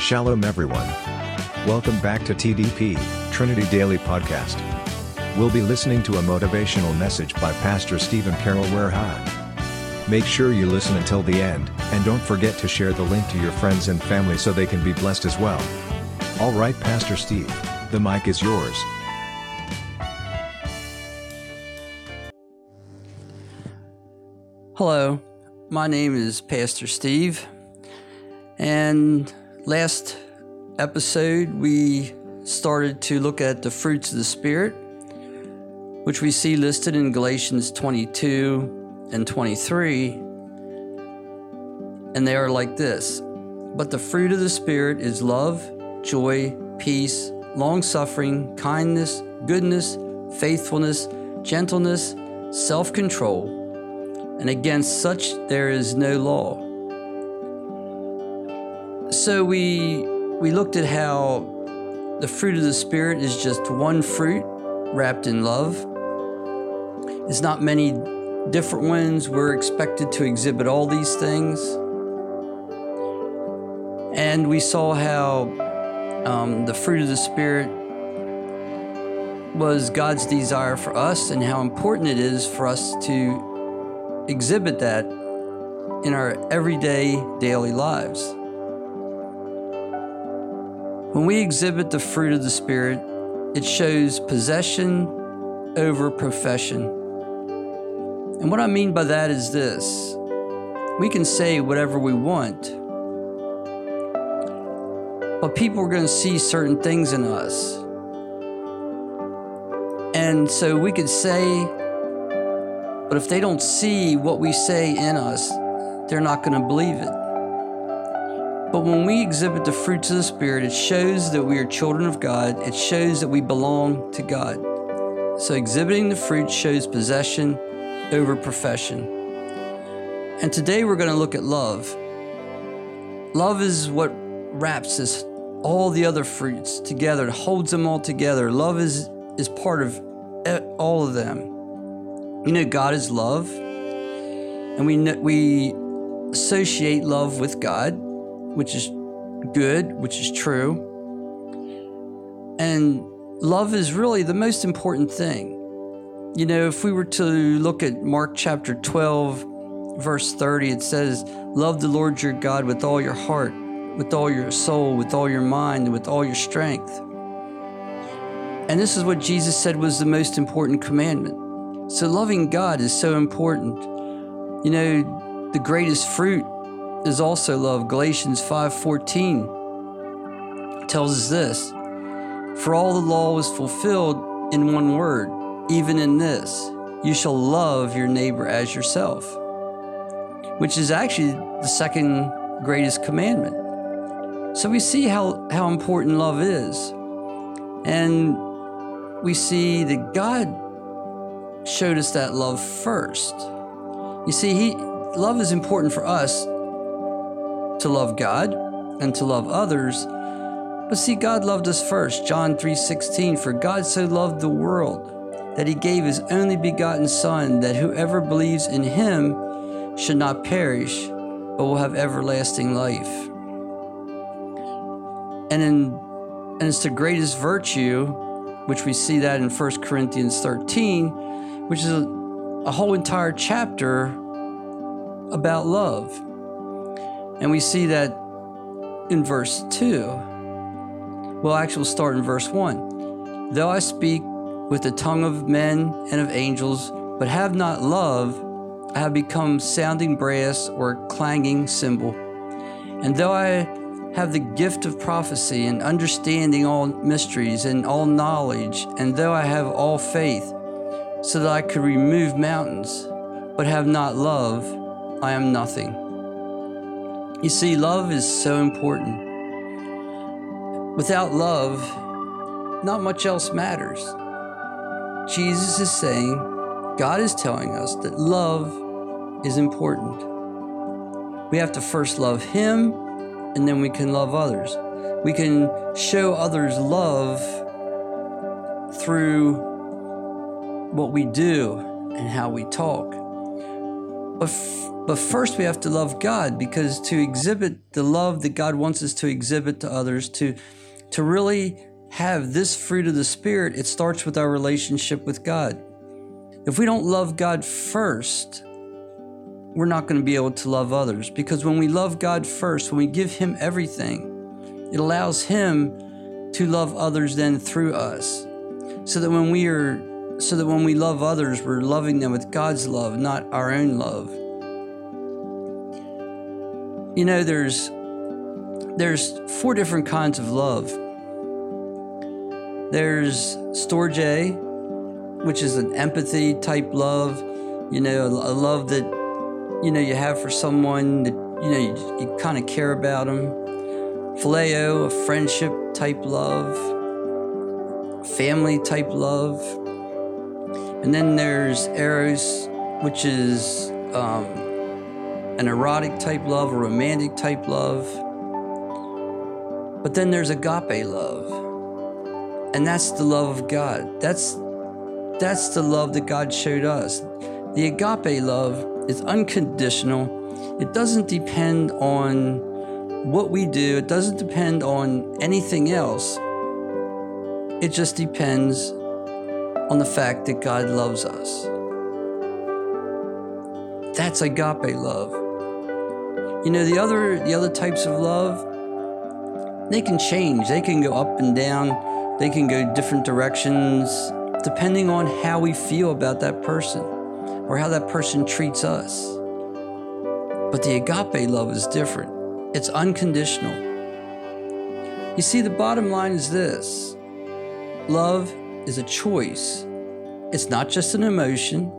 Shalom, everyone. Welcome back to TDP, Trinity Daily Podcast. We'll be listening to a motivational message by Pastor Stephen Carroll Warehime. Make sure you listen until the end, and don't forget to share the link to your friends and family so they can be blessed as well. All right, Pastor Steve, the mic is yours. Hello, my name is Pastor Steve, and last episode we started to look at the fruits of the Spirit, which we see listed in Galatians 22 and 23, and they are like this. But the fruit of the Spirit is love, joy, peace, long suffering, kindness, goodness, faithfulness, gentleness, self control and against such there is no law. So we we looked at how the fruit of the spirit is just one fruit wrapped in love. It's not many different ones. We're expected to exhibit all these things. And we saw how um, the fruit of the Spirit was God's desire for us and how important it is for us to exhibit that in our everyday daily lives. When we exhibit the fruit of the Spirit, it shows possession over profession. And what I mean by that is this we can say whatever we want, but people are going to see certain things in us. And so we could say but if they don't see what we say in us, they're not going to believe it. But when we exhibit the fruits of the Spirit, it shows that we are children of God. It shows that we belong to God. So exhibiting the fruit shows possession over profession. And today we're going to look at love. Love is what wraps all the other fruits together, it holds them all together. Love is is part of all of them. You know, God is love, and we we associate love with God, which is good, which is true. And love is really the most important thing. You know, if we were to look at Mark chapter 12, verse 30, it says, Love the Lord your God with all your heart, with all your soul, with all your mind, and with all your strength. And this is what Jesus said was the most important commandment. So loving God is so important. You know, the greatest fruit is also love. Galatians 5:14 tells us this. For all the law was fulfilled in one word, even in this, you shall love your neighbor as yourself. Which is actually the second greatest commandment. So we see how, how important love is. And we see that God showed us that love first. You see, he love is important for us to love God and to love others. But see, God loved us first. John 3:16, for God so loved the world that he gave his only begotten Son, that whoever believes in him should not perish, but will have everlasting life. And in and it's the greatest virtue, which we see that in 1 Corinthians 13, which is a, a whole entire chapter about love. And we see that in verse 2. Well, actually, we'll start in verse 1. Though I speak with the tongue of men and of angels, but have not love, I have become sounding brass or clanging cymbal. And though I have the gift of prophecy and understanding all mysteries and all knowledge, and though I have all faith, so that I could remove mountains, but have not love, I am nothing. You see, love is so important. Without love, not much else matters. Jesus is saying, God is telling us that love is important. We have to first love Him, and then we can love others. We can show others love through what we do and how we talk. But, But first, we have to love God because to exhibit the love that God wants us to exhibit to others, to, to really have this fruit of the Spirit, it starts with our relationship with God. If we don't love God first, we're not going to be able to love others because when we love God first, when we give Him everything, it allows Him to love others then through us. So that when we are so that when we love others, we're loving them with God's love, not our own love. You know, there's there's four different kinds of love. There's storge, which is an empathy type love. You know, a love that you know you have for someone that you know you, you kind of care about them. Phileo, a friendship type love, family type love, and then there's eros, which is um, an erotic type love, a romantic type love. But then there's agape love. And that's the love of God. That's that's the love that God showed us. The agape love is unconditional. It doesn't depend on what we do. It doesn't depend on anything else. It just depends on the fact that God loves us. That's agape love. You know, the other the other types of love, they can change. They can go up and down. They can go different directions depending on how we feel about that person or how that person treats us. But the agape love is different. It's unconditional. You see, the bottom line is this love is a choice, it's not just an emotion.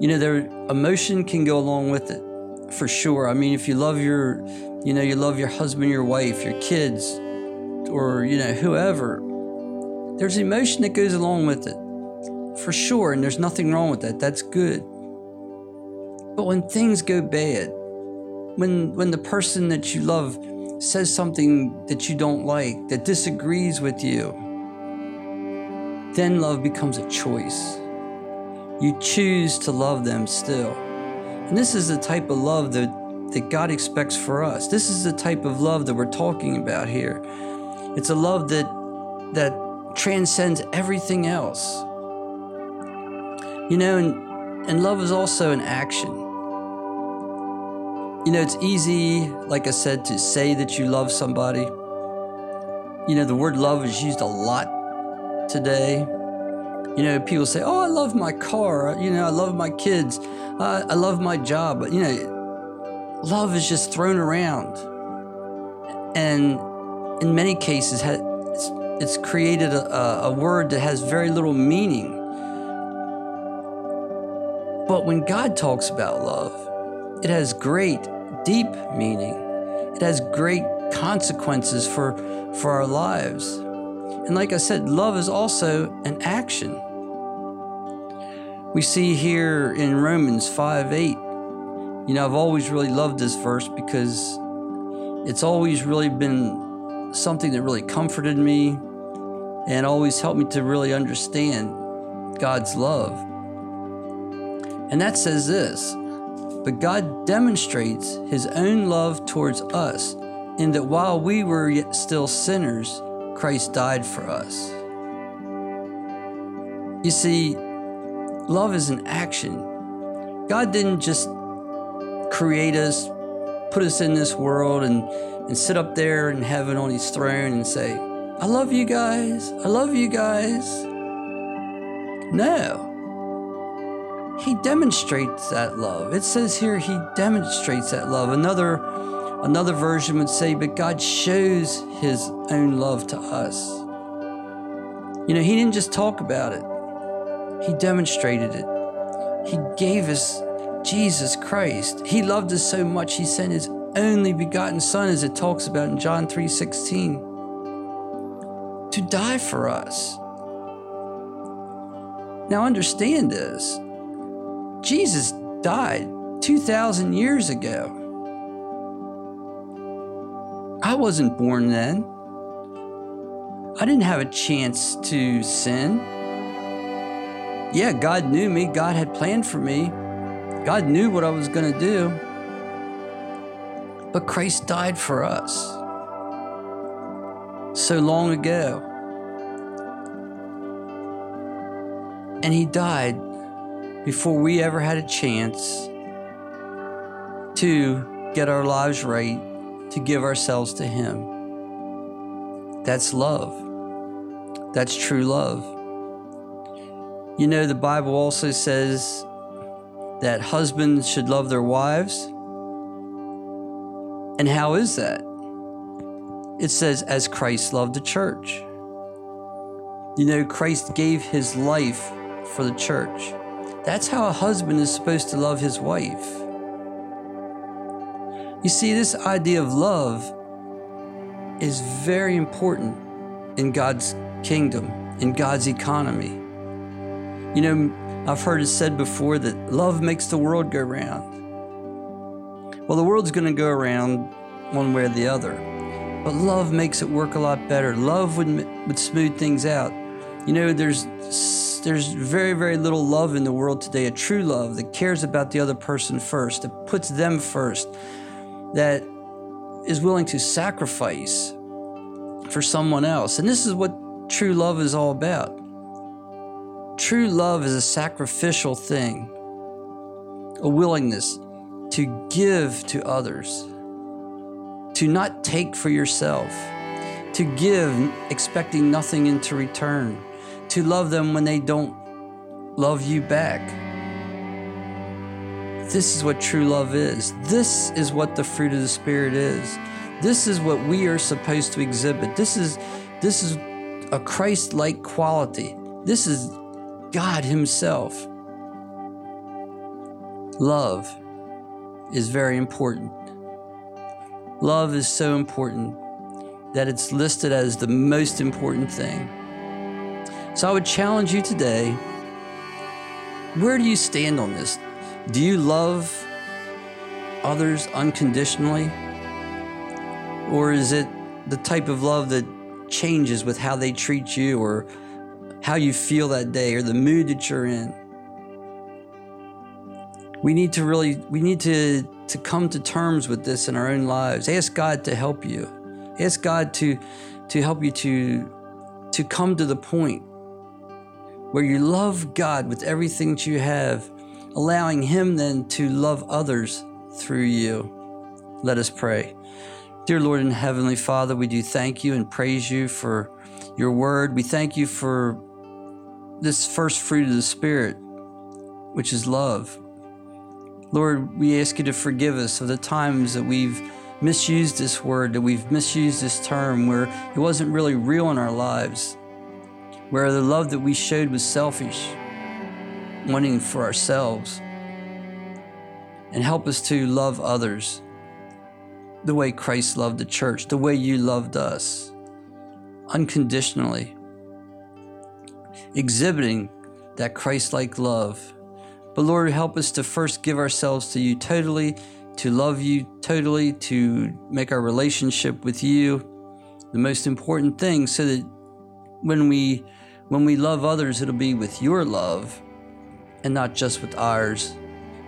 You know, their emotion can go along with it for sure. I mean, if you love your, you know, you love your husband, your wife, your kids, or, you know, whoever, there's emotion that goes along with it for sure. And there's nothing wrong with that. That's good. But when things go bad, when, when the person that you love says something that you don't like, that disagrees with you, then love becomes a choice. You choose to love them still. And this is the type of love that, that God expects for us. This is the type of love that we're talking about here. It's a love that that transcends everything else. You know, and, and love is also an action. You know, it's easy, like I said, to say that you love somebody. You know, the word love is used a lot today. You know, people say, "Oh, I love my car. You know, I love my kids. Uh, I love my job." But you know, love is just thrown around, and in many cases, it's, it's created a, a word that has very little meaning. But when God talks about love, it has great, deep meaning. It has great consequences for for our lives. And like I said, love is also an action. We see here in Romans 5 8, you know, I've always really loved this verse because it's always really been something that really comforted me and always helped me to really understand God's love. And that says this But God demonstrates his own love towards us in that while we were yet still sinners, Christ died for us. You see, love is an action. God didn't just create us, put us in this world, and, and sit up there in heaven on his throne and say, I love you guys. I love you guys. No. He demonstrates that love. It says here he demonstrates that love. Another Another version would say, but God shows his own love to us. You know, he didn't just talk about it, he demonstrated it. He gave us Jesus Christ. He loved us so much, he sent his only begotten Son, as it talks about in John 3 16, to die for us. Now, understand this Jesus died 2,000 years ago. I wasn't born then. I didn't have a chance to sin. Yeah, God knew me, God had planned for me. God knew what I was going to do. But Christ died for us so long ago. And He died before we ever had a chance to get our lives right, to give ourselves to Him. That's love. That's true love. You know, the Bible also says that husbands should love their wives. And how is that? It says, as Christ loved the church. You know, Christ gave his life for the church. That's how a husband is supposed to love his wife. You see, this idea of love is very important in God's kingdom, in God's economy. You know, I've heard it said before that love makes the world go round. Well, the world's going to go around one way or the other, but love makes it work a lot better. Love would, would smooth things out. You know, there's there's very very little love in the world today. A true love that cares about the other person first, that puts them first, that is willing to sacrifice for someone else. And this is what true love is all about. True love is a sacrificial thing, a willingness to give to others, to not take for yourself, to give expecting nothing into return, to love them when they don't love you back. This is what true love is. This is what the fruit of the Spirit is. This is what we are supposed to exhibit. This is this is a Christ-like quality. This is God Himself. Love is very important. Love is so important that it's listed as the most important thing. So I would challenge you today where do you stand on this? Do you love others unconditionally? Or is it the type of love that changes with how they treat you or how you feel that day or the mood that you're in. We need to really we need to to come to terms with this in our own lives. Ask God to help you. Ask God to to help you to to come to the point where you love God with everything that you have, allowing him then to love others through you. Let us pray. Dear Lord and Heavenly Father, we do thank you and praise you for your word. We thank you for this first fruit of the Spirit, which is love. Lord, we ask you to forgive us of the times that we've misused this word, that we've misused this term, where it wasn't really real in our lives, where the love that we showed was selfish, wanting for ourselves. And help us to love others the way Christ loved the church, the way you loved us, unconditionally exhibiting that Christ like love. But Lord, help us to first give ourselves to you totally, to love you totally, to make our relationship with you the most important thing so that when we when we love others it'll be with your love and not just with ours.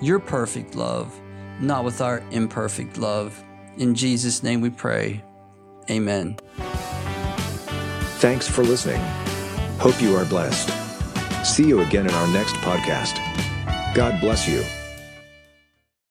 Your perfect love not with our imperfect love. In jesus name we pray. Amen. Thanks for listening Hope you are blessed. See you again in our next podcast. God bless you.